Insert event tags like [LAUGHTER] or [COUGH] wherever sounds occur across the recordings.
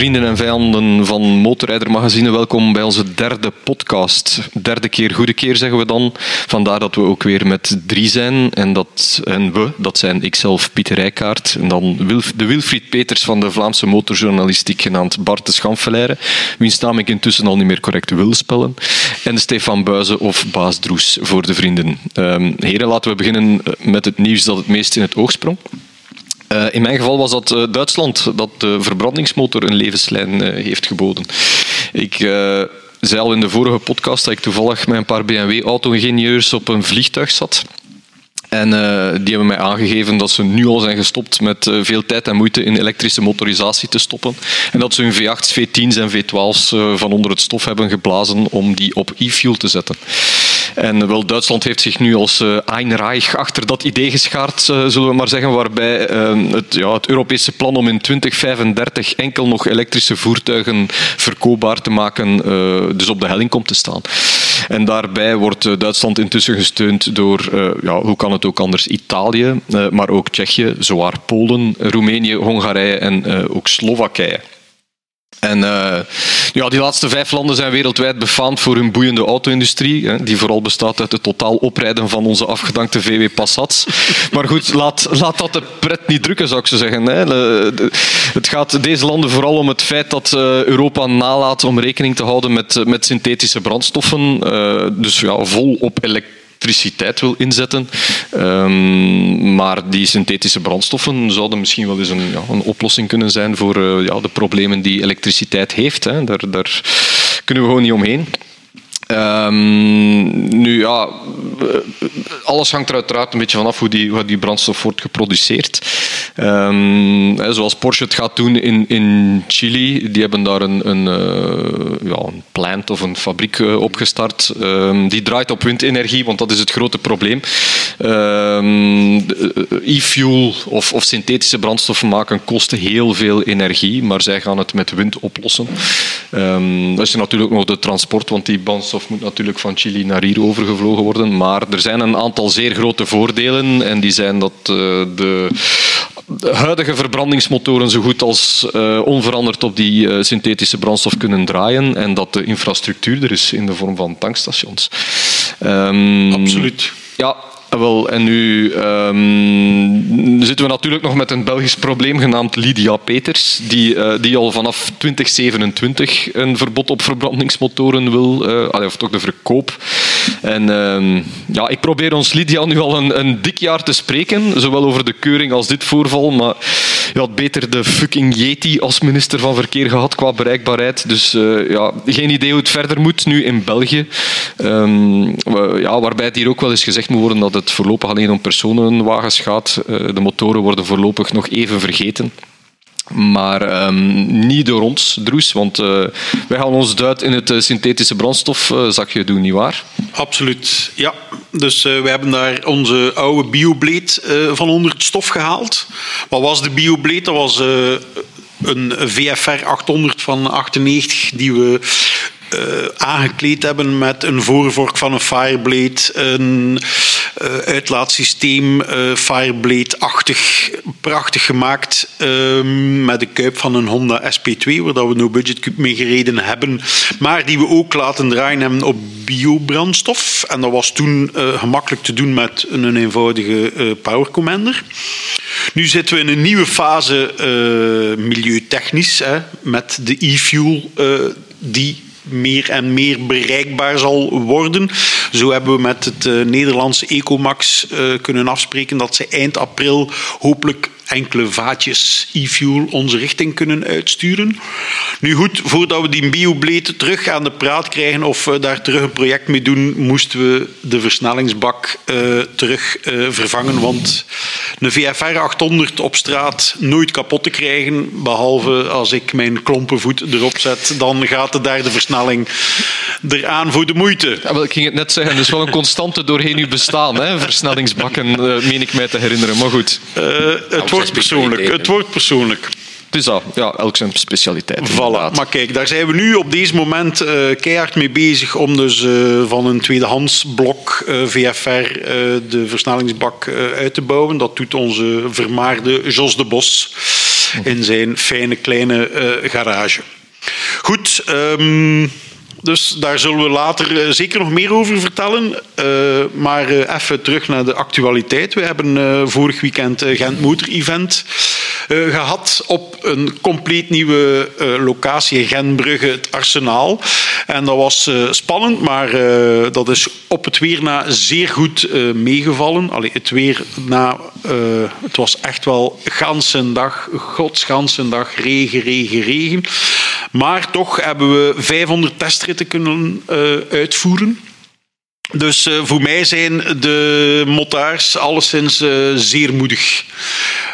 vrienden en vijanden van Motorrijder Magazine. Welkom bij onze derde podcast. Derde keer, goede keer zeggen we dan. Vandaar dat we ook weer met drie zijn. En, dat, en we, dat zijn ikzelf, Pieter Rijkaard. En dan de Wilfried Peters van de Vlaamse motorjournalistiek, genaamd Bart de Schamfelaire. Wiens naam ik intussen al niet meer correct wil spellen. En Stefan Buizen of Baas Droes voor de vrienden. Um, heren, laten we beginnen met het nieuws dat het meest in het oog sprong. Uh, in mijn geval was dat uh, Duitsland dat de verbrandingsmotor een levenslijn uh, heeft geboden. Ik zei al in de vorige podcast dat ik toevallig met een paar BMW-auto-ingenieurs op een vliegtuig zat. En die hebben mij aangegeven dat ze nu al zijn gestopt met veel tijd en moeite in elektrische motorisatie te stoppen. En dat ze hun V8's, V10's en V12's uh, van onder het stof hebben geblazen om die op e-fuel te zetten. En wel, Duitsland heeft zich nu als uh, Ein Reich achter dat idee geschaard, uh, zullen we maar zeggen, waarbij uh, het, ja, het Europese plan om in 2035 enkel nog elektrische voertuigen verkoopbaar te maken, dus op de helling komt te staan. En daarbij wordt Duitsland intussen gesteund door, ja, hoe kan het ook anders, Italië, maar ook Tsjechië, zwaar Polen, Roemenië, Hongarije en ook Slowakije. En uh, ja, die laatste vijf landen zijn wereldwijd befaamd voor hun boeiende auto-industrie, die vooral bestaat uit het totaal oprijden van onze afgedankte VW Passats. [LAUGHS] Maar goed, laat, laat dat de pret niet drukken, zou ik zo zeggen. Hè. Het gaat deze landen vooral om het feit dat uh, Europa nalaat om rekening te houden met, met synthetische brandstoffen. Dus ja, vol op elektriciteit elektriciteit wil inzetten. Um, maar die synthetische brandstoffen zouden misschien wel eens een, ja, een oplossing kunnen zijn voor uh, ja, de problemen die elektriciteit heeft. Hè. Daar, daar kunnen we gewoon niet omheen. Um, nu ja, alles hangt er uiteraard een beetje vanaf hoe die, hoe die brandstof wordt geproduceerd. Um, zoals Porsche het gaat doen in, in Chili, die hebben daar een, een, uh, ja, een plant of een fabriek uh, opgestart. Um, die draait op windenergie, want dat is het grote probleem. E-fuel of, of synthetische brandstoffen maken kosten heel veel energie, maar zij gaan het met wind oplossen. dat is natuurlijk nog de transport, want die brandstof moet natuurlijk van Chili naar hier overgevlogen worden. Maar er zijn een aantal zeer grote voordelen. En die zijn dat de, de, huidige verbrandingsmotoren zo goed als uh, onveranderd op die uh, synthetische brandstof kunnen draaien. En dat de infrastructuur er is in de vorm van tankstations. Um, Absoluut. Ja, wel, en nu um, zitten we natuurlijk nog met een Belgisch probleem genaamd Lydia Peters, die, uh, die al vanaf 2027 een verbod op verbrandingsmotoren wil, uh, of toch de verkoop. En uh, ja, ik probeer ons Lydia nu al een, een dik jaar te spreken, zowel over de keuring als dit voorval, maar je had beter de fucking Yeti als minister van Verkeer gehad qua bereikbaarheid. Dus uh, ja, geen idee hoe het verder moet nu in België. Um, ja, waarbij het hier ook wel eens gezegd moet worden dat het voorlopig alleen om personenwagens gaat. Uh, de motoren worden voorlopig nog even vergeten. Maar um, niet door ons, Droes, want uh, wij gaan ons duid in het uh, synthetische brandstofzakje uh, doen, nietwaar? Absoluut, ja. Dus we hebben daar onze oude biobleed van onder het stof gehaald. Wat was de biobleed? Dat was een VFR 800 van 98 die we uh, aangekleed hebben met een voorvork van een Fireblade, een uh, uitlaatsysteem, uh, Fireblade-achtig, prachtig gemaakt, met de kuip van een Honda SP2, waar we no budget mee gereden hebben, maar die we ook laten draaien hebben op biobrandstof. En dat was toen gemakkelijk te doen met een eenvoudige Power Commander. Nu zitten we in een nieuwe fase milieutechnisch, hè, met de e-fuel die meer en meer bereikbaar zal worden. Zo hebben we met het uh, Nederlandse Ecomax uh, kunnen afspreken dat ze eind april hopelijk enkele vaatjes e-fuel onze richting kunnen uitsturen. Nu goed, voordat we die biobleed terug aan de praat krijgen of we daar terug een project mee doen, moesten we de versnellingsbak uh, terug uh, vervangen. Want een VFR 800 op straat nooit kapot te krijgen, behalve als ik mijn klompenvoet erop zet, dan gaat daar de versnelling eraan voor de moeite. Ja, wel, ik ging het net zeggen, dus wel een constante doorheen uw bestaan, hè? versnellingsbakken, uh, meen ik mij te herinneren. Maar goed. het wordt persoonlijk. Het wordt persoonlijk. Dus dat, ja, elk zijn specialiteit. Voilà. Maar kijk, daar zijn we nu op deze moment uh, keihard mee bezig om dus uh, van een tweedehands blok uh, VFR de versnellingsbak uit te bouwen. Dat doet onze vermaarde Jos de Bos. in zijn fijne kleine eh, garage. Goed, ehm, dus daar zullen we later eh, zeker nog meer over vertellen. Uh, maar even terug naar de actualiteit. We hebben vorig weekend Gent Motor Event gehad op een compleet nieuwe locatie, Genbrugge, het Arsenaal. En dat was spannend, maar dat is op het weer na zeer goed meegevallen. Allee, het weer na, het was echt wel ganse dag, godsganse dag, regen, regen, regen. Maar toch hebben we 500 testritten kunnen uh, uitvoeren. Dus uh, voor mij zijn de motards alleszins uh, zeer moedig.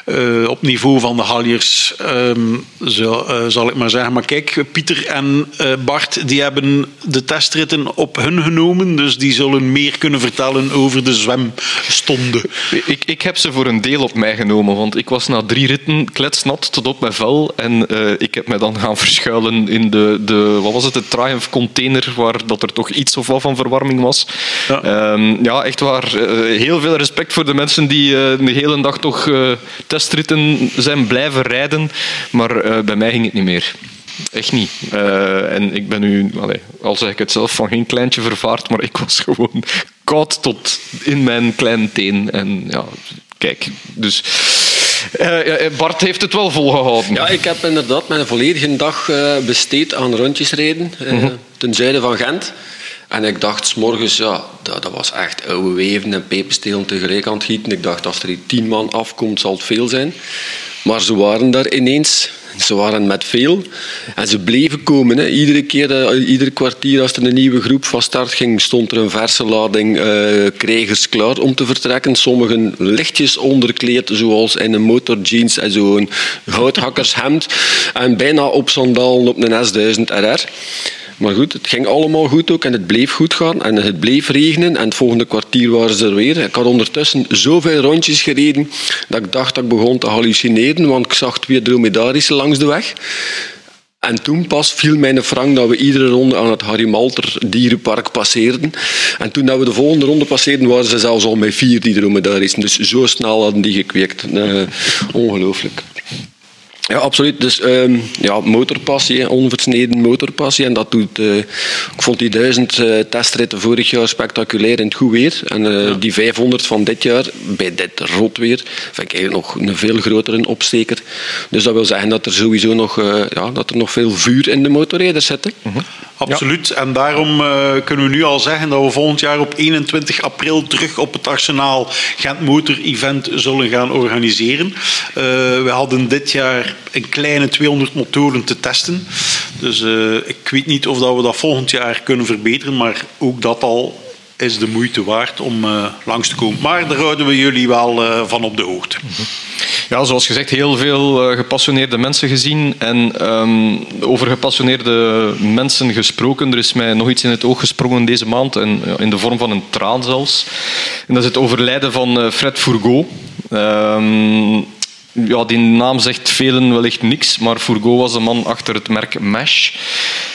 Uh, op niveau van de Halliers, um, zo, zal ik maar zeggen. Maar kijk, Pieter en Bart die hebben de testritten op hun genomen. Dus die zullen meer kunnen vertellen over de zwemstonden. [LAUGHS] Ik, ik heb ze voor een deel op mij genomen. Want ik was na drie ritten kletsnat tot op mijn vel. En ik heb me dan gaan verschuilen in de, de wat was het, de Triumph container. Waar dat er toch iets of wat van verwarming was. Ja, um, ja echt waar. Uh, heel veel respect voor de mensen die uh, de hele dag toch uh, testritten zijn blijven rijden. Maar bij mij ging het niet meer. Echt niet. en ik ben nu, allez, al zeg ik het zelf, van geen kleintje vervaard, maar ik was [LAUGHS] gewoon koud tot in mijn kleine teen. En ja, kijk, dus... Bart heeft het wel volgehouden. Ja, ik heb inderdaad mijn volledige dag besteed aan rondjes rijden mm -hmm. ten zuiden van Gent. En ik dacht, s morgens, ja, dat, dat, was echt oude weven en peperstelen tegelijk aan het gieten. Ik dacht, als er hier tien man afkomt, zal het veel zijn. Maar ze waren daar ineens. Ze waren met veel. En ze bleven komen. Hè. Iedere keer, uh, ieder kwartier als er een nieuwe groep van start ging, stond er een verse lading uh, krijgers klaar om te vertrekken. Sommigen lichtjes onderkleed, zoals in een motorjeans en zo'n houthakkershemd. En bijna op sandalen op een S1000 RR. Maar goed, het ging allemaal goed ook en het bleef goed gaan. En het bleef regenen en het volgende kwartier waren ze er weer. Ik had ondertussen zoveel rondjes gereden dat ik dacht dat ik begon te hallucineren, want ik zag twee dromedarissen langs de weg. En toen pas viel mijn frank dat we iedere ronde aan het Harry Malter dierenpark passeerden. En toen dat we de volgende ronde passeerden, waren ze zelfs al met vier die dromedarissen. Dus zo snel hadden die gekweekt. Uh, ongelooflijk. Ja, absoluut. Dus um, ja, motorpassie, onversneden motorpassie. En dat doet, uh, ik vond die duizend uh, testritten vorig jaar spectaculair in het goed weer. En uh, ja. die 500 van dit jaar, bij dit rot weer, vind ik eigenlijk nog een veel grotere opsteker. Dus dat wil zeggen dat er sowieso nog, ja, dat er nog veel vuur in de motorrijders zit. Uh -huh. Absoluut. En daarom kunnen we nu al zeggen dat we volgend jaar op 21 april terug op het Arsenaal Gent Motor Event zullen gaan organiseren. we hadden dit jaar een kleine 200 motoren te testen. Dus uh, ik weet niet of dat we dat volgend jaar kunnen verbeteren, maar ook dat al is de moeite waard om uh, langs te komen. Maar daar houden we jullie wel uh, van op de hoogte. Ja, zoals gezegd, heel veel uh, gepassioneerde mensen gezien. En um, over gepassioneerde mensen gesproken. Er is mij nog iets in het oog gesprongen deze maand. En, in de vorm van een traan zelfs. En dat is het overlijden van Fred Fourgot. Um, ja, die naam zegt velen wellicht niks, maar Fourgot was de man achter het merk Mesh.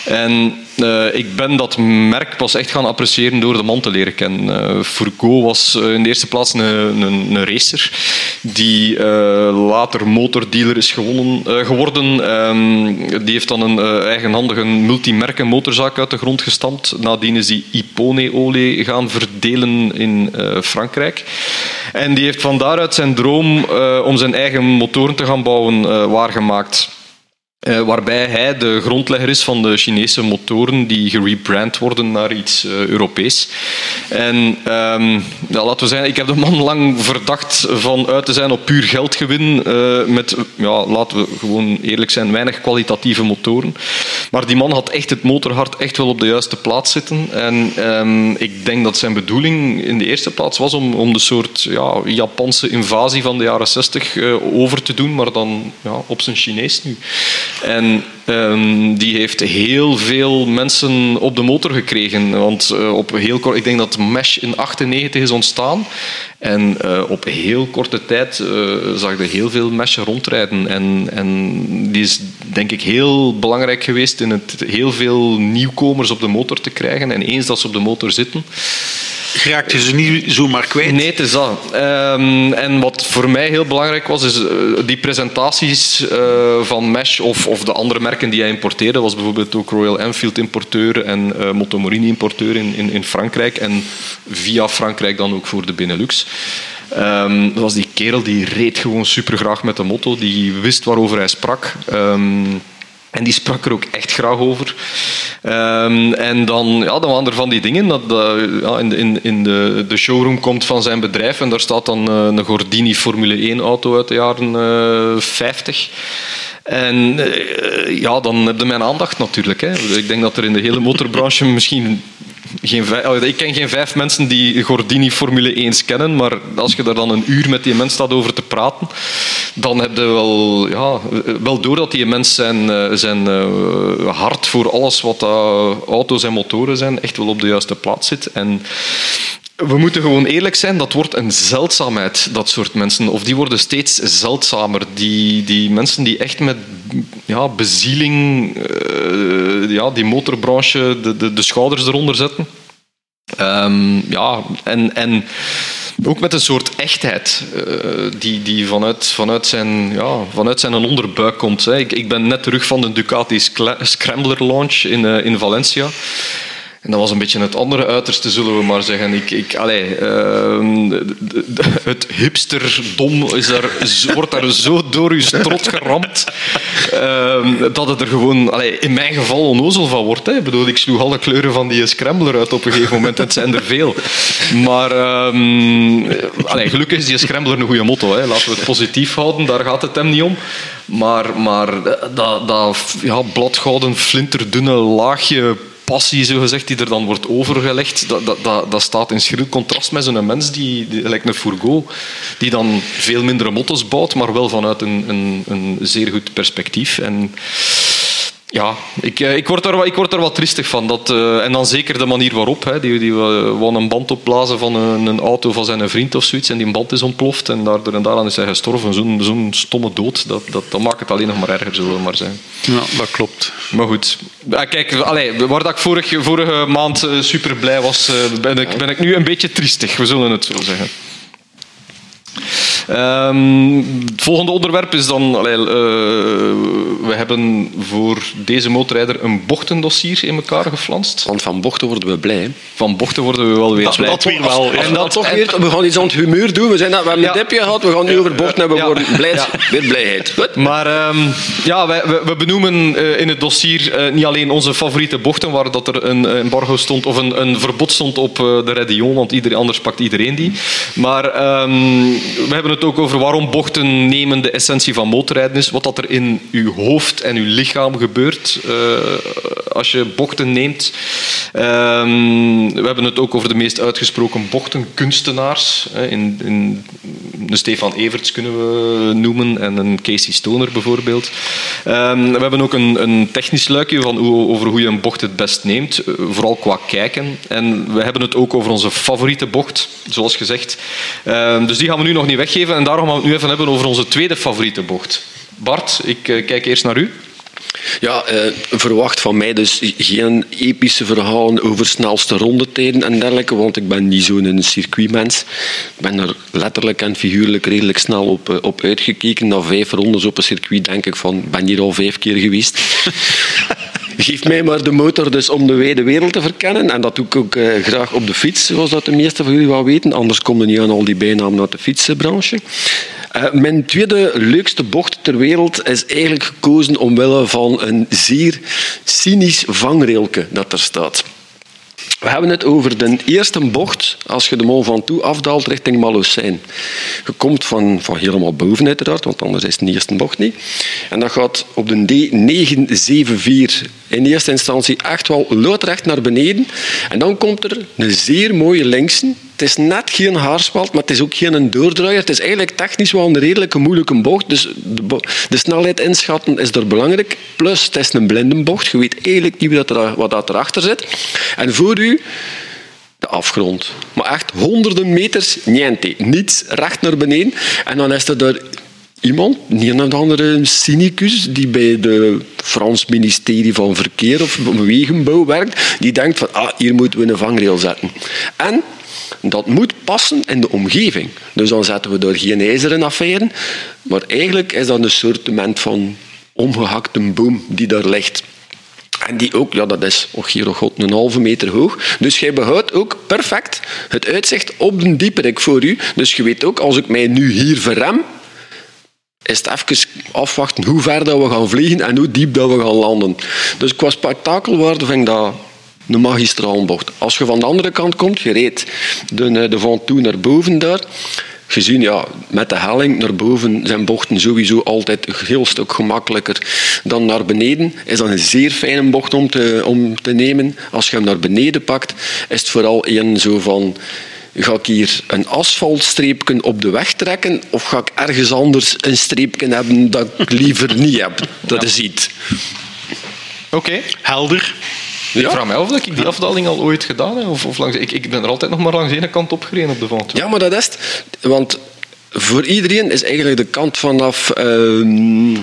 En uh, ik ben dat merk pas echt gaan appreciëren door de man te leren kennen. Uh, Fourgot was uh, in de eerste plaats een, een, een racer die later motordealer is geworden. Um, die heeft dan een eigenhandige multimerken motorzaak uit de grond gestampt. Nadien is die Ipone-olie gaan verdelen in Frankrijk. En die heeft van daaruit zijn droom om zijn eigen motoren te gaan bouwen waargemaakt. Uh, waarbij hij de grondlegger is van de Chinese motoren die gerebrand worden naar iets uh, Europees. En um, ja, laten we zeggen, ik heb de man lang verdacht van uit te zijn op puur geldgewin. Uh, met, ja, laten we gewoon eerlijk zijn, weinig kwalitatieve motoren. Maar die man had echt het motorhart echt wel op de juiste plaats zitten. En um, ik denk dat zijn bedoeling in de eerste plaats was om, om de soort ja, Japanse invasie van de jaren 60 over te doen, maar dan ja, op zijn Chinees nu. En um, die heeft heel veel mensen op de motor gekregen. Want uh, op heel kort, ik denk dat Mesh in 98 is ontstaan. En uh, op heel korte tijd uh, zag je heel veel Mesh rondrijden. En, en die is denk ik heel belangrijk geweest in het heel veel nieuwkomers op de motor te krijgen. En eens dat ze op de motor zitten Raakte ze niet zomaar kwijt? Nee, het is dat. Ehm, en wat voor mij heel belangrijk was, is uh, die presentaties uh, van Mesh of, of de andere merken die hij importeerde. was bijvoorbeeld ook Royal Enfield importeur en uh, Motomorini importeur in, in, in Frankrijk. En via Frankrijk dan ook voor de Benelux. Um, dat was die kerel die reed gewoon super graag met de motto, die wist waarover hij sprak. Um, en die sprak er ook echt graag over. Um, en dan, ja, dan waren er van die dingen. Dat, ja, in in, in de, de showroom komt van zijn bedrijf en daar staat dan uh, een Gordini Formule 1 auto uit de jaren uh, 50. En uh, ja, dan heb je mijn aandacht natuurlijk. Hè. Ik denk dat er in de hele motorbranche [LAUGHS] misschien geen ik ken geen vijf mensen die Gordini Formule 1 kennen, maar als je daar dan een uur met die mens staat over te praten, dan heb je wel, ja, wel door dat die mens zijn, zijn uh, hart voor alles wat uh, auto's en motoren zijn, echt wel op de juiste plaats zit. En we moeten gewoon eerlijk zijn, dat wordt een zeldzaamheid, dat soort mensen. Of die worden steeds zeldzamer. Die, die mensen die echt met ja, bezieling uh, ja, die motorbranche de, de, de schouders eronder zetten. Um, ja, en, en ook met een soort echtheid uh, die, die vanuit, vanuit, zijn, ja, vanuit zijn onderbuik komt. Hè. Ik, ik ben net terug van de Ducati Scrambler launch in, uh, in Valencia. En dat was een beetje het andere uiterste, zullen we maar zeggen. Ik, ik, allee, uh, het hipsterdom is daar, wordt daar zo door je strot geramd uh, dat het er gewoon, allee, in mijn geval, onnozel van wordt. Hè. Ik bedoel, ik sloeg alle kleuren van die scrambler uit op een gegeven moment. Het zijn er veel. Maar um, gelukkig is die scrambler een goede motto. Hè. Laten we het positief houden, daar gaat het hem niet om. Maar, maar dat, dat ja, bladgouden, flinterdunne laagje passie, zo gezegd, die er dan wordt overgelegd, dat, dat, dat, staat in schril contrast met zo'n mens die, lijkt een Fourgot, die dan veel mindere motto's bouwt, maar wel vanuit een, een, een zeer goed perspectief. En ja, ik, ik, word er, ik word er wat triestig van. Dat, uh, en dan zeker de manier waarop. Hè, die, die wou een band opblazen van een, een, auto van zijn vriend of zoiets. En die band is ontploft. En daardoor en daaraan is hij gestorven. Zo'n zo'n stomme dood. Dat, dat, dat, maakt het alleen nog maar erger, zullen we maar zijn. Ja, dat klopt. Maar goed. Kijk, allee, waar dat ik vorige, vorige maand super blij was, ben ik, ben ik nu een beetje triestig. We zullen het zo zeggen. Um, het volgende onderwerp is dan... Allee, uh, we hebben voor deze motorrijder een bochtendossier in elkaar geflanst. Want van bochten worden we blij. Van bochten worden we wel weer dat, blij. Dat weer wel. En dat, toch weer, we gaan iets aan het humeur doen. We, zijn, we hebben ja. een dipje gehad, we gaan nu over bochten hebben. We worden blij, ja. weer blijheid. Goed. Maar um, ja, wij, we, we, benoemen uh, in het dossier uh, niet alleen onze favoriete bochten, waar dat er een embargo stond, of een, een verbod stond op de Redion, want iedereen, anders pakt iedereen die. Maar um, we hebben het ook over waarom bochten nemen de essentie van motorrijden is. Wat dat er in uw hoofd en uw lichaam gebeurt uh, als je bochten neemt. Um, we hebben het ook over de meest uitgesproken bochtenkunstenaars. In, in de Stefan Everts kunnen we noemen en een Casey Stoner bijvoorbeeld. Um, we hebben ook een, een technisch luikje van hoe, over hoe je een bocht het best neemt, vooral qua kijken. En we hebben het ook over onze favoriete bocht, zoals gezegd. Um, dus die gaan we nu nog niet weggeven en daarom gaan we het nu even hebben over onze tweede favoriete bocht. Bart, ik uh, kijk eerst naar u. Ja, eh, verwacht van mij dus geen epische verhalen over snelste rondetijden en dergelijke, want ik ben niet zo'n circuitmens. Ik ben er letterlijk en figuurlijk redelijk snel op, uh, op uitgekeken. Na vijf rondes op een circuit denk ik van, ben hier al vijf keer geweest. [LAUGHS] Geef mij maar de motor dus om de wijde wereld te verkennen. En dat doe ik ook uh, graag op de fiets, zoals dat de meeste van jullie wel weten. Anders komen niet aan al die bijnamen uit de fietsenbranche. Uh, mijn tweede leukste bocht ter wereld is eigenlijk gekozen omwille van een zeer cynisch vangrailke dat er staat. We hebben het over de eerste bocht als je de Mont Ventoux afdaalt richting Malocijn. Je komt van, van helemaal boven uiteraard, want anders is de eerste bocht niet. En dat gaat op de D974 in eerste instantie echt wel loodrecht naar beneden. En dan komt er een zeer mooie linkse. Het is net geen haarspalt, maar het is ook geen doordraaier. Het is eigenlijk technisch wel een redelijke moeilijke bocht. Dus de, de snelheid inschatten is er belangrijk. Plus, het is een blinde bocht. Je weet eigenlijk niet wat, er, wat dat erachter zit. En voor u de afgrond. Maar echt honderden meters, niente. Niets, recht naar beneden. En dan is er daar iemand, een andere cynicus, die bij de Frans ministerie van Verkeer of Wegenbouw werkt, die denkt van, ah, hier moeten we een vangrail zetten. En dat moet passen in de omgeving. Dus dan zetten we door geen ijzeren affaire, maar eigenlijk is dat een soort van omgehakte boom die daar ligt. En die ook, ja, dat is hier god een halve meter hoog. Dus jij behoudt ook perfect het uitzicht op de dieperik voor u. Dus je weet ook, als ik mij nu hier verrem, is het even afwachten hoe ver dat we gaan vliegen en hoe diep dat we gaan landen. Dus qua spektakelwaarde vind ik dat een magistrale bocht. Als je van de andere kant komt, je reed de, de Van Toe naar boven daar, gezien, ja, met de helling naar boven zijn bochten sowieso altijd een heel stuk gemakkelijker dan naar beneden. Is dat een zeer fijne bocht om te, om te nemen. Als je hem naar beneden pakt, is het vooral een zo van Ga ik hier een asfaltstreepje op de weg trekken of ga ik ergens anders een streepje hebben dat ik liever niet heb? Dat is iets. Oké. Helder. Ik vraag mij af of ik die afdaling al ooit gedaan heb. Of, of langs, ik, ik ben er altijd nog maar langs de ene kant opgereden op de vond. Ja, maar dat is het. Want voor iedereen is eigenlijk de kant vanaf... Uh,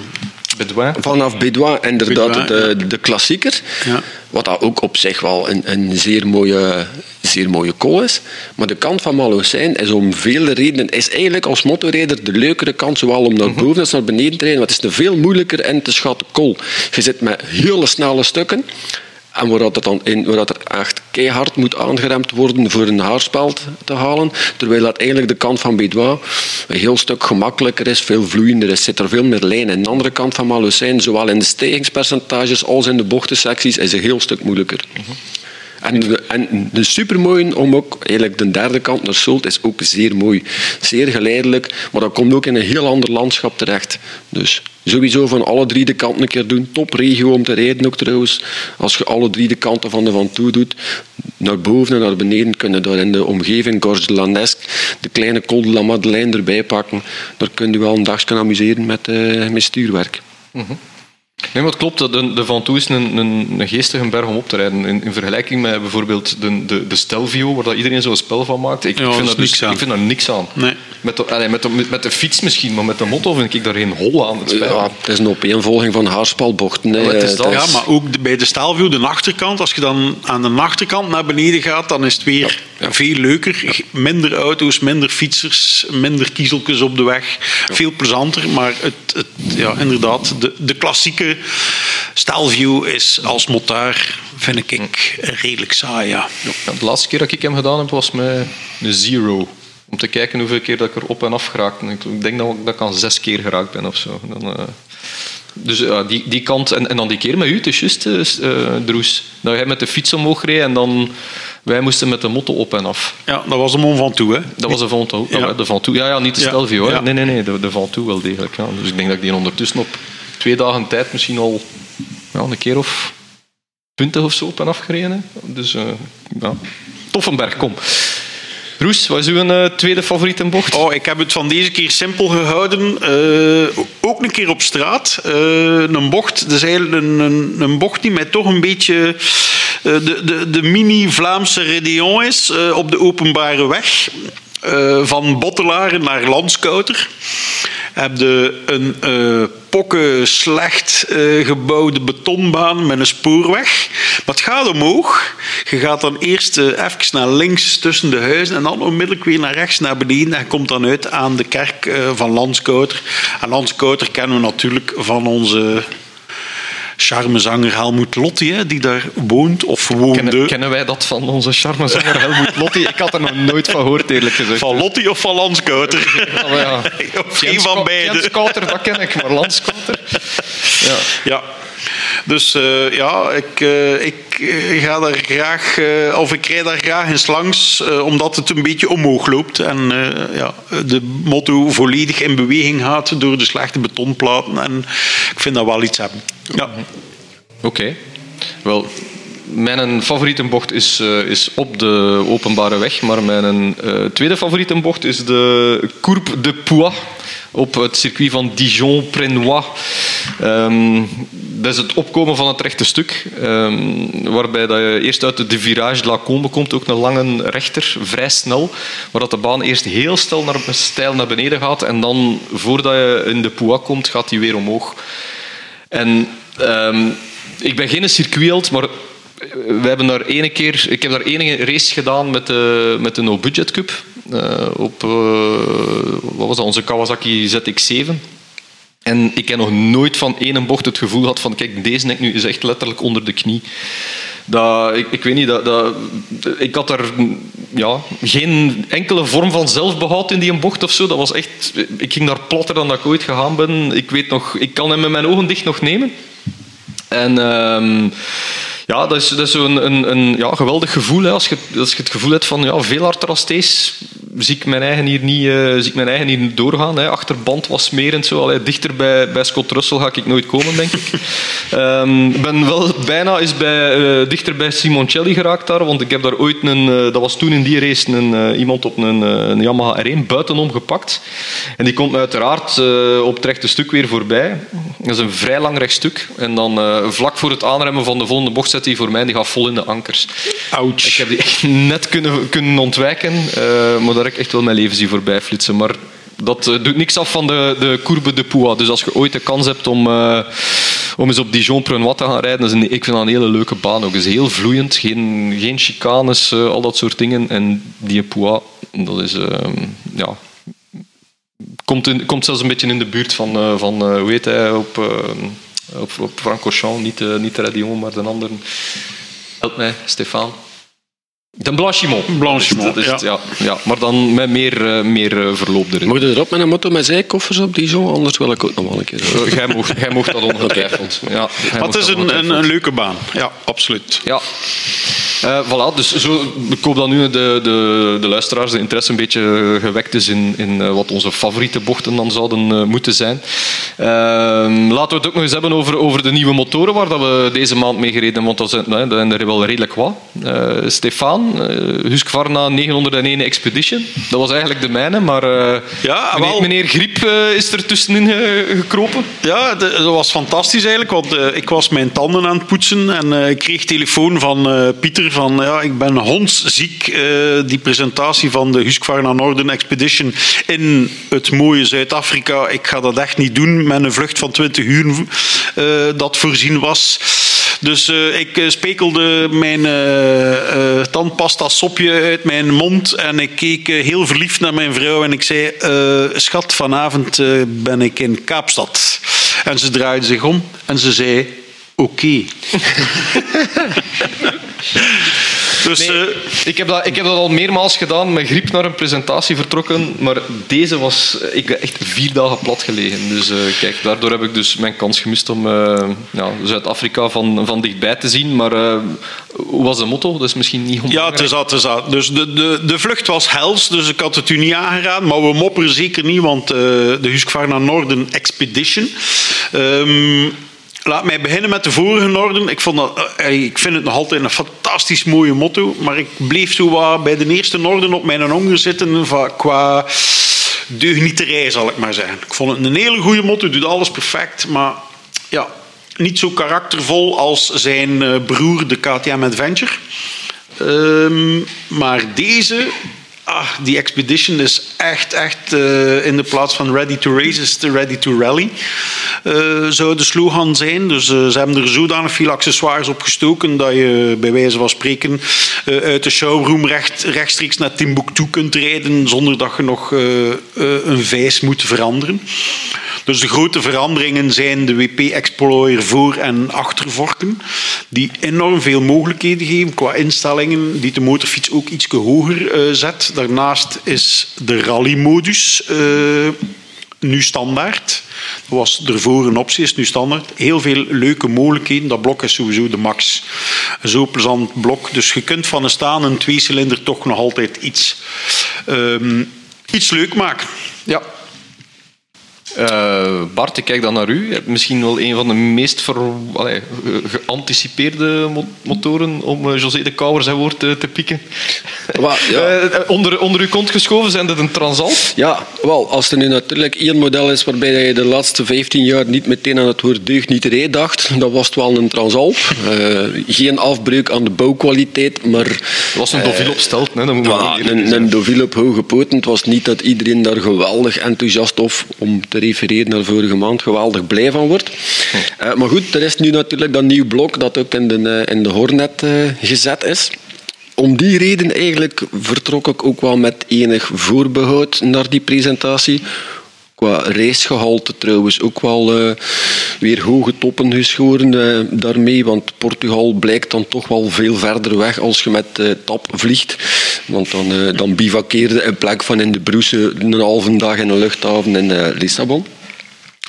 Bedouin. Vanaf Bedouin inderdaad de, de klassieker. Ja. Wat dat ook op zich wel een, een zeer mooie zeer mooie kool is. Maar de kant van Malocijn is om vele redenen is eigenlijk als motorrijder de leukere kant, zowel om naar boven als naar beneden te rijden. Want het is een veel moeilijker in te schatten kool. Je zit met hele snelle stukken. En waar, dat dan in, waar dat er echt keihard moet aangeremd worden voor een haarspeld te halen. Terwijl dat eigenlijk de kant van Bedouin een heel stuk gemakkelijker is, veel vloeiender is, zit er veel meer lijn. En de andere kant van Malocijn, zowel in de stijgingspercentages als in de bochtensecties, is een heel stuk moeilijker. En, en de supermooi om ook, eigenlijk de derde kant naar Sult is ook zeer mooi. Zeer geleidelijk, maar dat komt ook in een heel ander landschap terecht. Dus sowieso van alle drie de kanten een keer doen. Top regio om te rijden ook trouwens. Als je alle drie de kanten van de Van Toe doet, naar boven en naar beneden, kunnen daar in de omgeving Gorge de Lanesque de kleine Col de la Madeleine erbij pakken. Daar kun je wel een dagje amuseren met, uh, stuurwerk. Mm Nee, maar het klopt. De, de Van Toe is een, een, een geestige berg om op te rijden. In, in vergelijking met bijvoorbeeld de, de, de Stelvio, waar dat iedereen zo'n spel van maakt. Ik, Ja, vind, dat daar is dus, niks aan. ik vind daar niks aan. Nee. Met, de, allee, met, de, met de fiets misschien, maar met de motto vind ik daar geen hol aan. Het me. Ja, het is een opeenvolging van haarspalbochten. hè. Ja, het is dat. Ja, maar ook de- bij de staalview, de achterkant, als je dan aan de achterkant naar beneden gaat, dan is het weer veel leuker. Minder auto's, minder fietsers, minder kiezeltjes op de weg. Veel plezanter, maar het, het, ja, inderdaad, de, de klassieke staalview is als motaar, vind ik, redelijk saai. Ja. Ja, de laatste keer dat ik hem gedaan heb, was met een zero. Om te kijken hoeveel keer dat ik er op en af geraakt ben. Ik denk dat ik, dat ik aan zes keer geraakt ben of zo. Dan, eh, dus ja, die, die kant. En, en dan die keer met u, het is juist, eh, Droes. Dat jij met de fiets omhoog reed en dan wij moesten met de motto op en af. ja, dat was hem om van toe. Hè. Dat was de Van Toe. Ja. De Van Toe. Ja, ja, niet de. Stelvio. Ja. Nee, nee, nee. De, de Van Toe wel degelijk. Ja. Dus ik denk dat ik die ondertussen op twee dagen tijd misschien al ja, een keer of twintig of zo op en af gereden heb. Dus eh ja. Toffenberg, kom. Roes, wat is uw eh, tweede favoriete bocht? Oh, ik heb het van deze keer simpel gehouden. Eh, ook een keer op straat. Een bocht, dat eigenlijk een, een, bocht die mij toch een beetje de, de, de mini-Vlaamse Rédéon is op de openbare weg. Eh, van Bottelaren naar Landskouter heb je een eh pokken slecht eh, gebouwde betonbaan met een spoorweg. Maar het gaat omhoog. Je gaat dan eerst even naar links tussen de huizen en dan onmiddellijk weer naar rechts naar beneden. En komt dan uit aan de kerk van Landskouter. En Landskouter kennen we natuurlijk van onze charmezanger Helmoet Lotti, hè, die daar woont of woonde. Kennen, kennen wij dat van onze charmezanger [LAUGHS] Helmoet Lotti? Ik had er nog nooit van gehoord, eerlijk gezegd. Van Lotti of van Landskouter? Ja, ja. [LAUGHS] Of geen van beide. Jens Kouter, dat ken ik, maar Landskouter... Ja. Ja. Dus eh, ja, ik, eh, ik eh, ga daar graag, of ik rijd daar graag eens langs, omdat het een beetje omhoog loopt. En ja, de motto volledig in beweging gaat door de slechte betonplaten. En ik vind dat wel iets hebben. Ja. Oké. Wel, mijn favoriete bocht is, is op de openbare weg, maar mijn eh, tweede favoriete bocht is de Courbe de Poix op het circuit van Dijon-Prenois. Ehm, dat is het opkomen van het rechte stuk, ehm, waarbij dat je eerst uit de virage de la Combe komt, ook een lange rechter, vrij snel, waar dat de baan eerst heel snel naar, steil naar beneden gaat en dan, voordat je in de Poix komt, gaat die weer omhoog. En ehm, ik ben geen circuitheld, maar we hebben daar ene keer, ik heb daar enige race gedaan met de, met de No Budget Cup. Uh, op uh, wat was dat, onze Kawasaki ZX7. En ik heb nog nooit van één bocht het gevoel gehad van kijk, deze nek nu is echt letterlijk onder de knie. Dat, ik, ik weet niet, dat, dat, ik had er ja, geen enkele vorm van zelfbehoud in die bocht of zo. Dat was echt, ik ging daar platter dan dat ik ooit gegaan ben. Ik, weet nog, ik kan hem met mijn ogen dicht nog nemen. En... Uh, ja, dat is, dat is een, een, een ja, geweldig gevoel. Hè. Als, je, als je het gevoel hebt van ja, veel harder als deze, zie ik mijn eigen hier niet, uh, zie ik mijn eigen hier doorgaan. Hè. Achterband was smerend. Zo. Allee, dichter bij, bij Scott Russell ga ik nooit komen, denk ik. um, [LAUGHS] ben wel bijna eens bij, uh, dichter bij Simoncelli geraakt daar, want ik heb daar ooit een, uh, dat was toen in die race, een, iemand op een, een Yamaha R1 buitenom gepakt. En die komt uiteraard op het rechte stuk weer voorbij. Dat is een vrij lang rechtstuk. En dan vlak voor het aanremmen van de volgende bocht zet hij voor mij, die gaat vol in de ankers. Ouch. Ik heb die echt net kunnen, kunnen ontwijken, uh, maar daar heb ik echt wel mijn leven zien voorbij flitsen. Maar dat uh, doet niks af van de, de courbe de Poix. Dus als je ooit de kans hebt om, uh, om eens op Dijon Prenois te gaan rijden, is een, ik vind dat een hele leuke baan ook. Het is heel vloeiend, geen, geen chicanes, al dat soort dingen. En die Poix, dat is... ja, komt, in, komt zelfs een beetje in de buurt van, van hoe heet hij, op op, op Francorchamps, niet, uh, niet Redion, maar de andere. Help mij, Stefan. De Blanchimont. Blanchimont, dat is het, ja. ja. Maar dan met meer, uh, meer uh, verloop erin. Moet je erop met een motto met zijkoffers op die zo? Anders wil ik ook nog wel een keer. Jij, mocht, jij mocht dat [LAUGHS] ongetwijfeld. Ja, maar het is een, een, een, leuke baan. Ja, absoluut. Ja. Uh, voilà, dus zo, ik hoop dat nu de, de, de luisteraars de interesse een beetje gewekt is in, in wat onze favoriete bochten dan zouden moeten zijn. Uh, laten we het ook nog eens hebben over, over de nieuwe motoren waar dat we deze maand mee gereden want dat zijn, dat zijn er wel redelijk wat. Uh, Stefan, Husqvarna 901 Expedition, dat was eigenlijk de mijne, maar ja, meneer, wel, meneer Griep is er tussenin gekropen. Ja, dat was fantastisch eigenlijk, want ik was mijn tanden aan het poetsen en ik kreeg telefoon van Pieter van ja, ik ben hondsziek. Uh, die presentatie van de Husqvarna Northern Expedition in het mooie Zuid-Afrika. Ik ga dat echt niet doen met een vlucht van 20 uur uh, dat voorzien was. Dus uh, ik spekelde mijn tandpasta sopje uit mijn mond en ik keek heel verliefd naar mijn vrouw en ik zei: Schat, vanavond ben ik in Kaapstad. En ze draaide zich om en ze zei: Oké. [LAUGHS] Dus, nee, uh, ik, heb dat, ik heb dat al meermaals gedaan, met griep naar een presentatie vertrokken, maar deze was... Ik ben echt vier dagen plat gelegen. Dus uh, kijk, daardoor heb ik dus mijn kans gemist om uh, ja, Zuid-Afrika van, van dichtbij te zien. Maar hoe was de motto? Dat is misschien niet Ja, het is dat, het is dat. Dus de, de, de vlucht was hels, dus ik had het u niet aangeraden. Maar we mopperen zeker niet, want de Husqvarna Northern Expedition... Um, Laat mij beginnen met de vorige Norden. Ik, vond eh, ik vind het nog altijd een fantastisch mooie motto. Maar ik bleef zo wat bij de eerste Norden op mijn honger zitten qua deugnieterij, zal ik maar zeggen. Ik vond het een hele goede motto, doet alles perfect. Maar ja, niet zo karaktervol als zijn eh, broer, de KTM Adventure. Um, maar deze ah, die expedition is echt, echt uh, in de plaats van ready to race is de ready to rally. Uh, zou de slogan zijn. Dus uh, ze hebben er zodanig veel accessoires op gestoken dat je bij wijze van spreken uit de showroom recht, rechtstreeks naar Timbuktu kunt rijden zonder dat je nog een vijs moet veranderen. Dus de grote veranderingen zijn de WP Explorer voor- en achtervorken, die enorm veel mogelijkheden geven qua instellingen, die de motorfiets ook iets hoger zet Daarnaast is de rally-modus uh, nu standaard. Dat was ervoor een optie, is nu standaard. Heel veel leuke mogelijkheden. Dat blok is sowieso de max. Zo plezant blok. Dus je kunt van een staan een tweecilinder toch nog altijd iets, um, iets leuk maken. Ja, uh, Bart, ik kijk dan naar u. Je hebt misschien wel een van de meest ver, allee, geanticipeerde motoren om uh, José de Kouwer zijn woord te, te pikken. [LAUGHS] Ja. uh, onder, onder uw kont geschoven, zijn dat een Transalp? Ja, wel, als er nu natuurlijk één model is waarbij je de laatste 15 jaar niet meteen aan het woord deugnieterij dacht, dan was het wel een Transalp. geen afbreuk aan de bouwkwaliteit, maar... Het was een Deauville opsteld, hè? Dat een, een Deauville op hoge poten. Het was niet dat iedereen daar geweldig enthousiast of om te naar vorige maand, geweldig blij van wordt. Uh, maar goed, er is nu natuurlijk dat nieuw blok dat ook in de, in de Hornet uh, gezet is om die reden eigenlijk vertrok ik ook wel met enig voorbehoud naar die presentatie. Qua racegehalte trouwens ook wel uh, weer hoge toppen geschoren uh, daarmee. Want Portugal blijkt dan toch wel veel verder weg als je met uh, TAP vliegt. Want dan, dan bivakkeerde in plek van in de Broese een halve dag in een luchthaven in Lissabon.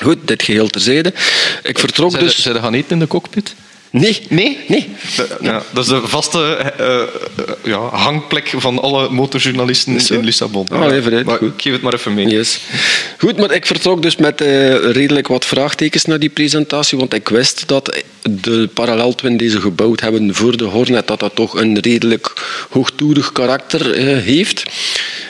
Goed, dit geheel terzijde. Ik vertrok dus... Zijn ze gaan eten in de cockpit? Nee. Nee? Nee. Ja, dat is de vaste uh, ja, hangplek van alle motorjournalisten in Lissabon. Ah, even uit. Maar Goed. Ik geef het maar even mee. Yes. Goed, maar ik vertrok dus met uh, redelijk wat vraagtekens naar die presentatie, want ik wist dat de paralleltwin die ze gebouwd hebben voor de Hornet, dat dat toch een redelijk hoogtoerig karakter uh, heeft.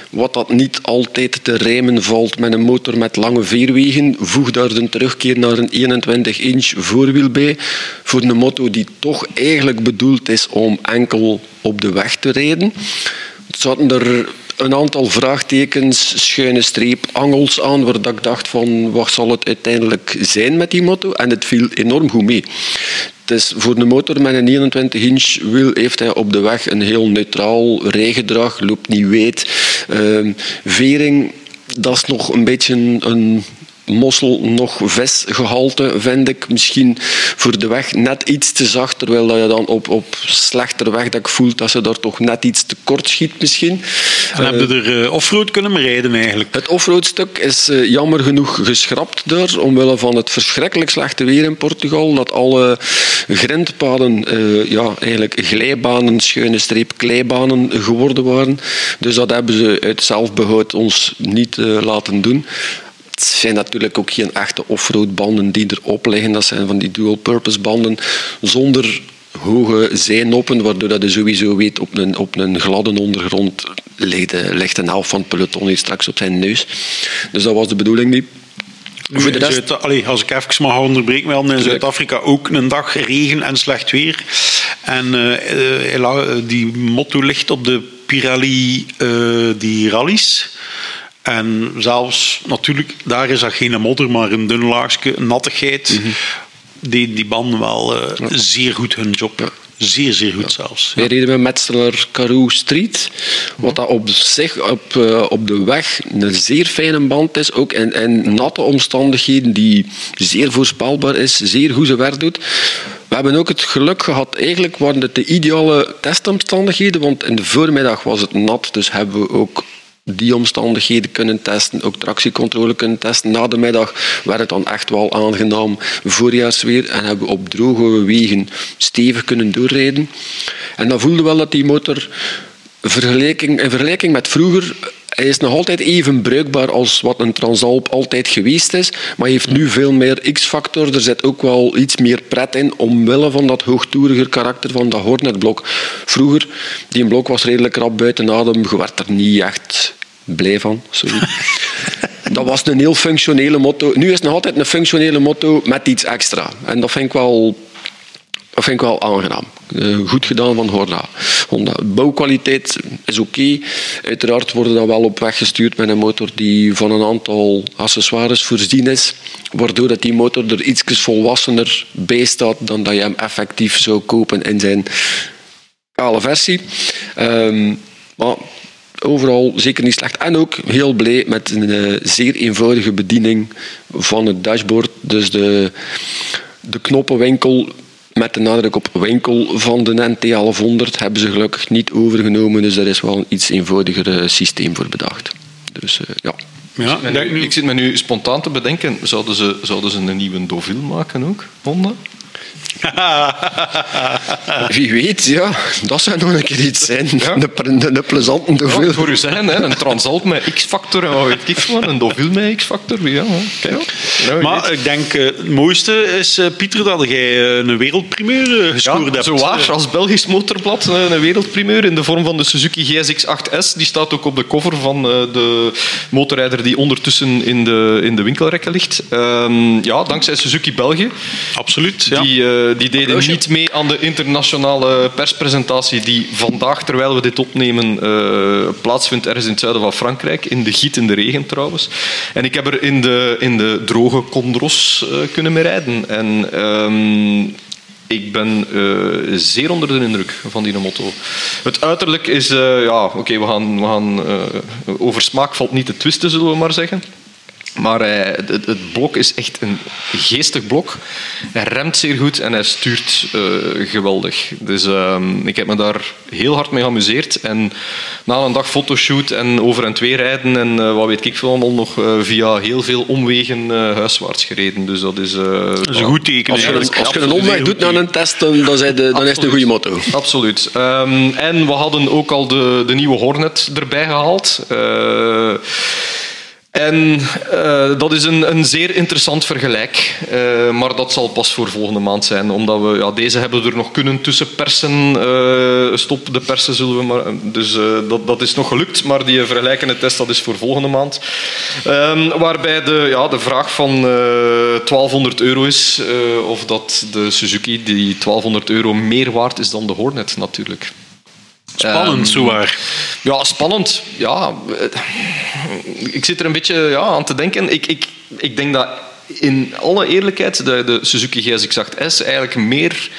Wat dat niet altijd te rijmen valt met een motor met lange veerwegen, voeg daar een terugkeer naar een 21-inch voorwiel bij. Voor een moto die toch eigenlijk bedoeld is om enkel op de weg te rijden. Zaten er een aantal vraagtekens, schuine streep, angels aan, waar ik dacht van wat zal het uiteindelijk zijn met die moto? En het viel enorm goed mee. Het is voor een motor met een 21-inch wiel heeft hij op de weg een heel neutraal rijgedrag, loopt niet weet. Uh, vering, dat is nog een beetje een mossel nog visgehalte, vind ik. Misschien voor de weg net iets te zacht, terwijl dat je dan op, op slechter weg dat ik voel dat ze daar toch net iets te kort schiet misschien. En uh, heb je er uh, offroad kunnen rijden eigenlijk? Het offroadstuk is uh, jammer genoeg geschrapt daar, omwille van het verschrikkelijk slechte weer in Portugal, dat alle grindpaden ja, eigenlijk glijbanen, schuine streep kleibanen geworden waren. Dus dat hebben ze uit zelfbehoud ons niet laten doen het zijn natuurlijk ook geen echte offroad banden die erop liggen. Dat zijn van die dual-purpose banden zonder hoge zijnoppen, waardoor dat je sowieso weet op een, op een gladde ondergrond ligt, ligt een helft van het peloton hier straks op zijn neus. Dus dat was de bedoeling niet. Voor de rest... Als ik even mag onderbreken, we hadden in Zuid-Afrika ook een dag regen en slecht weer. En uh, die motto ligt op de Pirelli, uh, die rallies. En zelfs, natuurlijk, daar is dat geen modder, maar een dun laagje, nattigheid. Mm -hmm. Die, die banden wel uh, ja. zeer goed hun job. Ja. Zeer, zeer goed ja. zelfs. Wij reden met Metzeler Karoo Street, wat dat op zich op, uh, op de weg een zeer fijne band is, ook in, in natte omstandigheden, die zeer voorspelbaar is, zeer goed zijn werk doet. We hebben ook het geluk gehad, eigenlijk waren het de ideale testomstandigheden, want in de voormiddag was het nat, dus hebben we ook die omstandigheden kunnen testen, ook tractiecontrole kunnen testen. Na de middag werd het dan echt wel aangenaam voorjaarsweer en hebben we op droge wegen stevig kunnen doorrijden. En dan voelde wel dat die motor vergelijking, in vergelijking met vroeger hij is nog altijd even bruikbaar als wat een Transalp altijd geweest is, maar hij heeft nu veel meer X-factor. Er zit ook wel iets meer pret in, omwille van dat hoogtoeriger karakter van dat Hornet-blok. Vroeger, die blok was redelijk rap buiten adem, je werd er niet echt blij van. Sorry. [LAUGHS] dat was een heel functionele motto. Nu is het nog altijd een functionele motto met iets extra. En dat vind ik wel dat vind ik wel aangenaam. Uh, goed gedaan van Honda. Honda. Bouwkwaliteit is oké. Uiteraard worden dan wel op weg gestuurd met een motor die van een aantal accessoires voorzien is, waardoor dat die motor er iets volwassener bij staat dan dat je hem effectief zou kopen in zijn kale versie. Um, maar overal zeker niet slecht. En ook heel blij met een uh, zeer eenvoudige bediening van het dashboard. Dus de, de knoppenwinkel met de nadruk op winkel van de NT1100 hebben ze gelukkig niet overgenomen. Dus daar is wel een iets eenvoudiger systeem voor bedacht. Dus uh, ja. Ja, ik, zit me nu, ik zit me nu spontaan te bedenken, zouden ze, zouden ze een nieuwe Deauville maken ook, Honda? [LAUGHS] Wie weet, ja. Dat zou nog een keer iets zijn. Ja. Een, een, een plezante Deauville. Ja, voor u zijn, hè. een Transalp met X-factor en wat weet ik van. Een Deauville met X-factor. Ja, kijk. Nou, maar weet. ik denk, uh, het mooiste is, uh, Pieter, dat jij een wereldprimeur gescoord ja, hebt. Zo waar, als Belgisch motorblad een wereldprimeur in de vorm van de Suzuki GSX-8S. Die staat ook op de cover van de motorrijder die ondertussen in de, in de winkelrekken ligt. Um, ja, dankzij Suzuki België. Absoluut, ja. Die, eh, die deden niet mee aan de internationale perspresentatie die vandaag, terwijl we dit opnemen, eh, plaatsvindt ergens in het zuiden van Frankrijk. In de gietende regen trouwens. En ik heb er in de, in de droge Condros uh, kunnen mee rijden. En... Ehm, ik ben uh, zeer onder de indruk van die motto. Het uiterlijk is, uh, ja, oké, we gaan, we gaan uh, over smaak valt niet te twisten, zullen we maar zeggen. Maar hij, het, het, blok is echt een geestig blok. Hij remt zeer goed en hij stuurt uh, geweldig. Dus uh, ik heb me daar heel hard mee geamuseerd. En na een dag fotoshoot en over en twee rijden en uh, wat weet ik veel allemaal nog via heel veel omwegen huiswaarts gereden. Dus dat is, dat is een goed teken. Als je, een, als je een omweg doet naar een test, dan, dan, de, dan is het een goede motto. Absoluut. Um, en we hadden ook al de, de nieuwe Hornet erbij gehaald. En uh, dat is een, een, zeer interessant vergelijk, uh, maar dat zal pas voor volgende maand zijn, omdat we ja, deze hebben er nog kunnen tussen persen. Uh, stop de persen zullen we maar. Dus dat, dat is nog gelukt, maar die vergelijkende test dat is voor volgende maand. Um, waarbij de, ja, de vraag van 1200 euro is of dat de Suzuki die 1200 euro meer waard is dan de Hornet natuurlijk. Spannend, um, zowaar. Ja, spannend. Ja, ik zit er een beetje ja, aan te denken. Ik, ik, ik denk dat in alle eerlijkheid de, de Suzuki GSX-8S eigenlijk meer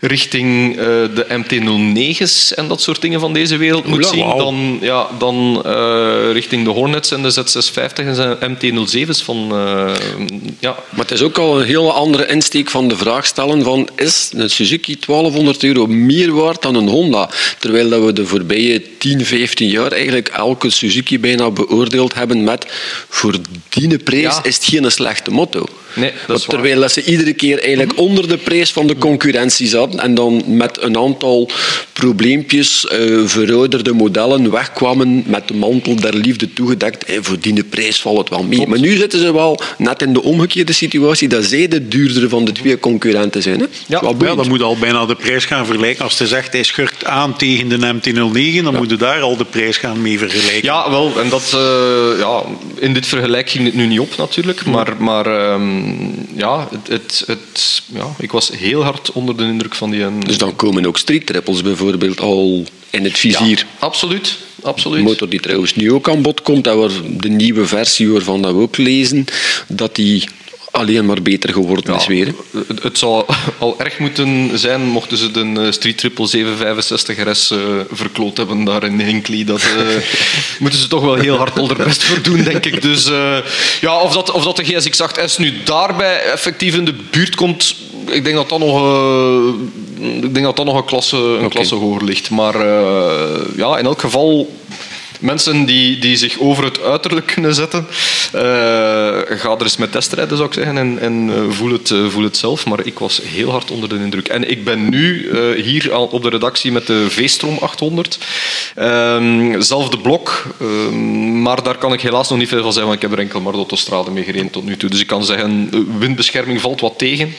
richting uh, de MT-09's en dat soort dingen van deze wereld moet zien wow. dan, ja, dan uh, richting de Hornets en de Z650 en de MT-07's. Van, uh, ja. Maar het is ook al een hele andere insteek van de vraag stellen van is een Suzuki 1200 euro meer waard dan een Honda? Terwijl dat we de voorbije 10, 15 jaar eigenlijk elke Suzuki bijna beoordeeld hebben met voor die prijs ja. is het geen slechte motto. Nee, dat terwijl dat ze iedere keer eigenlijk onder de prijs van de concurrentie zaten en dan met een aantal probleempjes uh, verouderde modellen wegkwamen met de mantel der liefde toegedekt. En voor die prijs valt het wel mee. Maar nu zitten ze wel net in de omgekeerde situatie dat zij de duurdere van de twee concurrenten zijn. Hè? Ja, ja, dan moet al bijna de prijs gaan vergelijken. Als je zegt hij schurkt aan tegen de MT-09, dan ja. moet je daar al de prijs gaan mee vergelijken. Ja, wel. En dat, uh, ja, in dit vergelijk ging het nu niet op natuurlijk, maar, maar um, ja, het, het, het, ja, ik was heel hard onder de indruk van die... Een... Dus dan komen ook street trippels bijvoorbeeld al in het vizier. Ja, absoluut. absoluut. Een motor die trouwens nu ook aan bod komt, dat we de nieuwe versie waarvan dat we ook lezen, dat die alleen maar beter geworden ja, is weer. Het, het zou [LAUGHS] al erg moeten zijn mochten ze de Street Triple 765 RS uh, verkloot hebben daar in Hinkley. Dat uh, [LAUGHS] moeten ze toch wel heel hard al best voor doen, denk ik. Dus uh, ja, of dat, of dat de GSX-8S nu daarbij effectief in de buurt komt, ik denk dat dat nog, ik denk dat dat nog een klasse, een okay. klasse hoger ligt. Maar ja, in elk geval mensen die, die zich over het uiterlijk kunnen zetten, uh, ga er eens met testrijden, zou ik zeggen, en, en voel, het, uh, voel het zelf. Maar ik was heel hard onder de indruk. En ik ben nu hier al op de redactie met de V-Strom 800. Ehm, zelfde blok, ehm, maar daar kan ik helaas nog niet veel van zeggen, want ik heb er enkel maar de autostrade mee gereden tot nu toe. Dus ik kan zeggen, windbescherming valt wat tegen.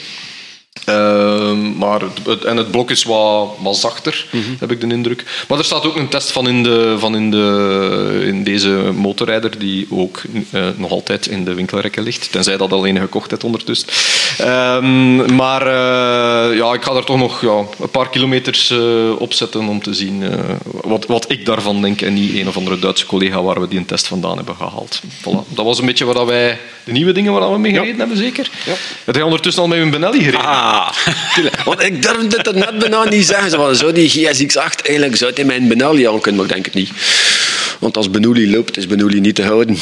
Uh, maar het, het, en het blok is wat, wat zachter, mm -hmm. heb ik de indruk. Maar er staat ook een test van in, de, van in, de, in deze motorrijder, die ook uh, nog altijd in de winkelrekken ligt. Tenzij dat alleen gekocht hebt ondertussen. Uh, maar uh, ja, ik ga er toch nog ja, een paar kilometers op zetten om te zien wat, wat ik daarvan denk. En niet een of andere Duitse collega waar we die een test vandaan hebben gehaald. Voilà. Dat was een beetje waar wij, de nieuwe dingen waar we mee gereden ja. hebben, zeker. Ja. Heb jij ondertussen al met een Benelli gereden? Ah. [LAUGHS] Want ik durfde het er net bijna niet zeggen. Zo, zou die GSX-8 eigenlijk zou hij mijn Benelli aan kunnen, maar ik denk het niet. Want als Benelli loopt, is Benelli niet te houden.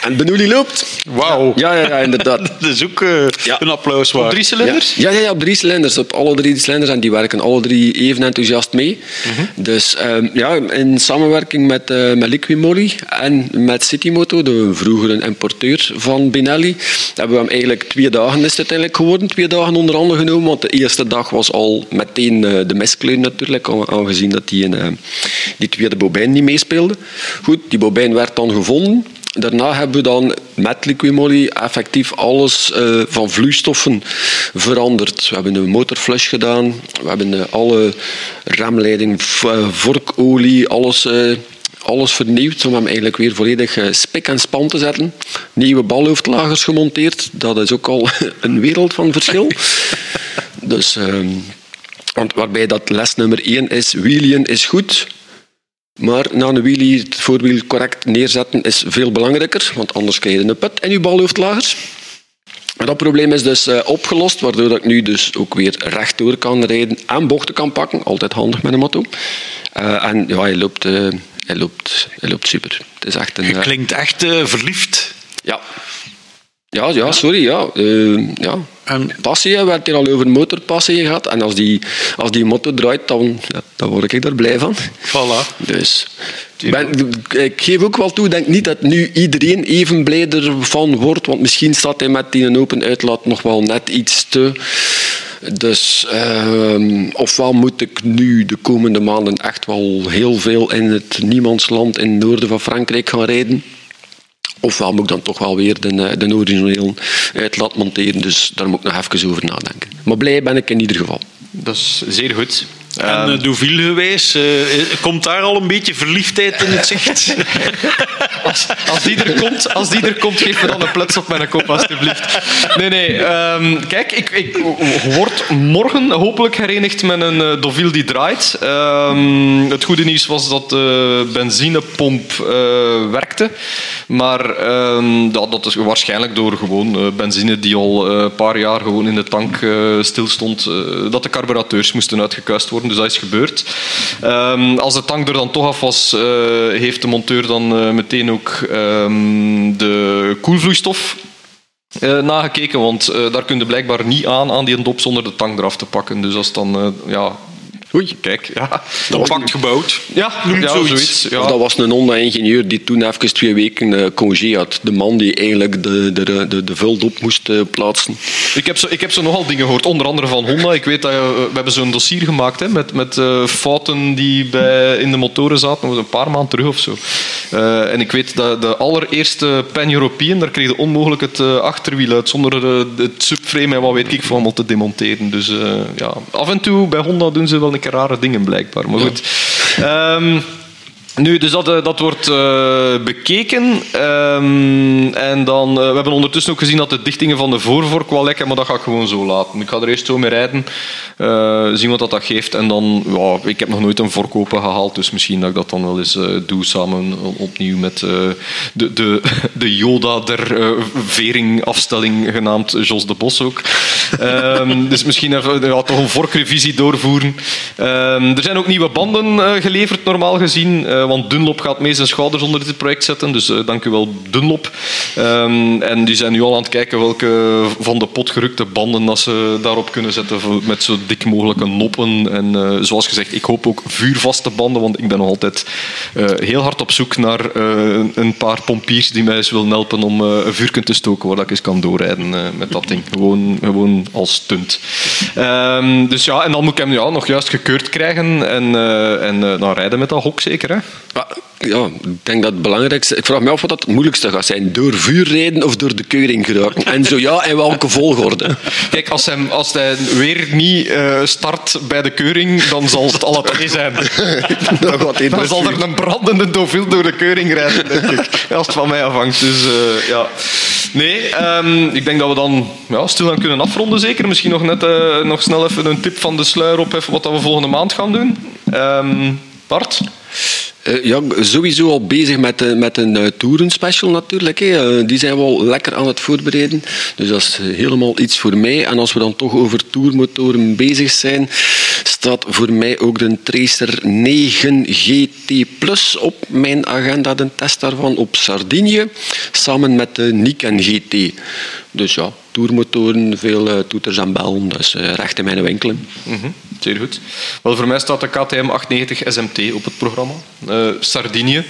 En Benulli loopt. Wauw. Ja, ja, ja, inderdaad. [LAUGHS] Dat is ook uh, ja. een applaus waard. Op drie cilinders? Ja. ja, ja, op drie cilinders. Op alle drie cilinders. En die werken alle drie even enthousiast mee. Mm -hmm. Dus um, ja, in samenwerking met, uh, met Liquimoli en met Citymoto, de vroegere importeur van Benelli, hebben we hem eigenlijk twee dagen is het uiteindelijk geworden. Twee dagen onder andere genomen. Want de eerste dag was al meteen uh, de miskleun natuurlijk. Aangezien dat die, in, die tweede bobijn niet meespeelde. Goed, die bobijn werd dan gevonden. Daarna hebben we dan met Liquimoly effectief alles uh, van vloeistoffen veranderd. We hebben een motorflush gedaan, we hebben uh, alle remleiding, vorkolie, alles, uh, alles vernieuwd om hem eigenlijk weer volledig spik en span te zetten. Nieuwe balhoofdlagers gemonteerd, dat is ook al [LAUGHS] een wereld van verschil. [LAUGHS] Dus, ehm, want waarbij dat les nummer 1 is, wheelien is goed, maar na een wheelie het voorwiel correct neerzetten is veel belangrijker, want anders krijg je een put en je lager. En dat probleem is dus eh, opgelost, waardoor ik nu dus ook weer rechtdoor kan rijden en bochten kan pakken. Altijd handig met een motto. Uh, en ja, hij loopt, uh, hij, loopt, hij loopt super. Het is echt een, Je klinkt echt verliefd. Ja. Ja, ja, sorry. Ja. ja. En passie, we hebben het hier al over motorpassie gehad. En als die, als die motor draait, dan, ja, dan word ik er blij van. Voilà. Dus ben, ik geef ook wel toe, ik denk niet dat nu iedereen even blij ervan wordt. Want misschien staat hij met die open uitlaat nog wel net iets te... Dus uh, ofwel moet ik nu de komende maanden echt wel heel veel in het niemandsland in het noorden van Frankrijk gaan rijden. Ofwel moet ik dan toch wel weer de, eh, de originele uitlaat monteren. Dus daar moet ik nog even over nadenken. Maar blij ben ik in ieder geval. Dat is zeer goed. En Deauville geweest, uh, komt daar al een beetje verliefdheid in het zicht? [LAUGHS] als, als, die er komt, als die er komt, geef me dan een pluts op mijn kop, alstublieft. Nee, nee. Um, kijk, ik, ik word morgen hopelijk herenigd met een uh, Deauville die draait. Um, het goede nieuws was dat de benzinepomp uh, werkte. Maar dat, dat is waarschijnlijk door gewoon benzine die al een paar jaar gewoon in de tank stilstond, dat de carburateurs moesten uitgekuist worden. Dus dat is gebeurd. Um, als de tank er dan toch af was, uh, heeft de monteur dan uh, meteen ook um, de koelvloeistof uh, nagekeken, want daar kun je blijkbaar niet aan, aan die dop zonder de tank eraf te pakken. Dus als dan ja, Oei. Kijk, ja. Compact gebouwd. Ja, noemt ja, zoiets. zoiets ja. Dat was een Honda-ingenieur die toen even twee weken uh, congé had. De man die eigenlijk de, de, de, de vuldop moest uh, plaatsen. Ik heb, zo, ik heb zo nogal dingen gehoord, onder andere van Honda. Ik weet dat uh, we hebben zo'n dossier gemaakt hè, met, met fouten die bij, in de motoren zaten, een paar maanden terug of zo. en ik weet dat de allereerste Pan-European, daar kreeg je onmogelijk het achterwiel uit zonder het subframe en wat weet ik van allemaal te demonteren. Dus ja, af en toe bij Honda doen ze wel een rare dingen blijkbaar. Maar goed. Um, nu, dus dat, eh, dat wordt uh, bekeken. Um, en dan, uh, we hebben ondertussen ook gezien dat de dichtingen van de voorvork wel lekken, maar dat ga ik gewoon zo laten. Ik ga er eerst zo mee rijden, zien wat dat, dat geeft. En dan, ja, ik heb nog nooit een vork open gehaald, dus misschien dat ik dat dan wel eens doe samen opnieuw met de, de, [LAUGHS] de Yoda der veringafstelling, genaamd Jos de Bos ook. um, dus misschien even ja, toch een vorkrevisie doorvoeren. Um, er zijn ook nieuwe banden geleverd, normaal gezien want Dunlop gaat mee zijn schouders onder dit project zetten. Dus uh, dank u wel, Dunlop. Um, en die zijn nu al aan het kijken welke van de potgerukte banden dat ze daarop kunnen zetten met zo dik mogelijke noppen. En uh, zoals gezegd, ik hoop ook vuurvaste banden, want ik ben nog altijd heel hard op zoek naar een paar pompiers die mij eens willen helpen om een vuurken te stoken waar ik eens kan doorrijden met dat ding. Gewoon, gewoon als stunt. Um, dus ja, en dan moet ik hem ja, nog juist gekeurd krijgen en, en nou, rijden met dat hok zeker. Hè? Ja, ik denk dat het belangrijkste... Ik vraag me af wat het moeilijkste gaat zijn. Door vuur rijden of door de keuring geraken? En zo ja, in welke volgorde? Kijk, als hij, als hij weer niet uh, start bij de keuring, dan zal het alle twee zijn. [LAUGHS] dan, dan zal er een brandende dovil door de keuring rijden, denk ik. Als het van mij afhangt. Dus uh, ja... Nee, um, ik denk dat we dan ja, stilaan kunnen afronden, zeker. Misschien nog, net, uh, nog snel even een tip van de sluier op even wat we volgende maand gaan doen. Um, Bart? Uh, ja, sowieso al bezig met, uh, met een uh, toerenspecial natuurlijk. Hè. die zijn we al lekker aan het voorbereiden. Dus dat is helemaal iets voor mij. En als we dan toch over toermotoren bezig zijn, staat voor mij ook de Tracer 9 GT Plus op mijn agenda. De test daarvan op Sardinië, samen met de Nikon GT. Dus ja, toermotoren, veel toeters en bellen. Dus recht in mijn winkelen. Mm -hmm. Zeer goed. Wel, voor mij staat de KTM 890 SMT op het programma. Uh, Sardinië.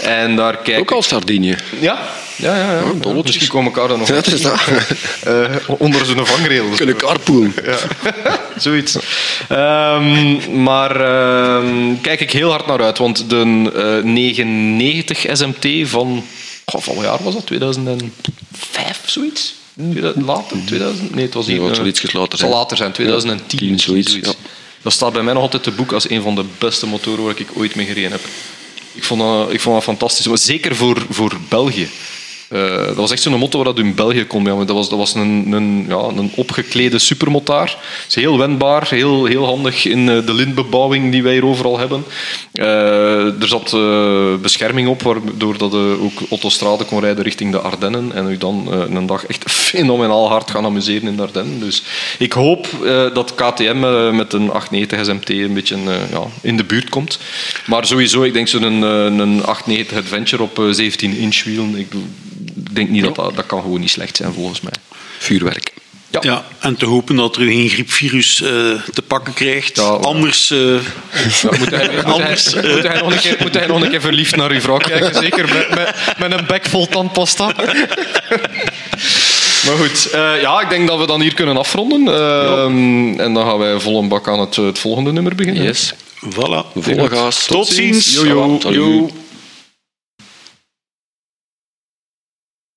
En daar kijk Ook al Sardinië? Ja. Ja, ja, ja. Oh, ja misschien komen elkaar dan nog ja, is dat. Uh, [LAUGHS] onder zo'n vangrail. Kunnen carpoolen. ja. [LAUGHS] Zoiets. Um, maar um, kijk ik heel hard naar uit, want de uh, 990 SMT van... Goh, van wat jaar was dat? 2005, zoiets? Later, 2000? Nee, het was niet. Nee, uh, iets later zijn. zal later zijn, 2010. 10, zoiets. zoiets. Ja. Dat staat bij mij nog altijd te boek als een van de beste motoren waar ik ooit mee gereden heb. Ik vond dat, ik vond dat fantastisch. Maar zeker voor, voor België. Eh, dat was echt zo'n motto waar dat in België kon. Ja, dat was, dat was een, een, ja, een opgeklede supermotaar. is heel wendbaar, heel, heel handig in eh, de lintbebouwing die wij hier overal hebben. Eh, er zat bescherming op, waardoor dat, ook autostrade kon rijden richting de Ardennen. En u dan een dag echt fenomenaal hard gaan amuseren in de Ardennen. Dus ik hoop dat KTM met een 890 SMT een beetje ja, in de buurt komt. Maar sowieso, ik denk zo'n een, een 890 Adventure op 17 inch wielen. Ik denk niet dat, dat dat kan gewoon niet slecht zijn volgens mij. Vuurwerk. Ja. ja. en te hopen dat er geen griepvirus uh, te pakken krijgt. Ja, anders. Uh, ja, moet, hij, moet, anders hij, moet, hij, nog een keer, moet hij nog een keer verliefd naar uw vrouw kijken? Zeker met, met, met een bek vol tandpasta. Maar goed, uh, ja, ik denk dat we dan hier kunnen afronden. Uh, en dan gaan wij vol een bak aan het, het volgende nummer beginnen. Yes. Voilà. Volle gas. Tot, Tot ziens. ziens. Yo, yo. yo.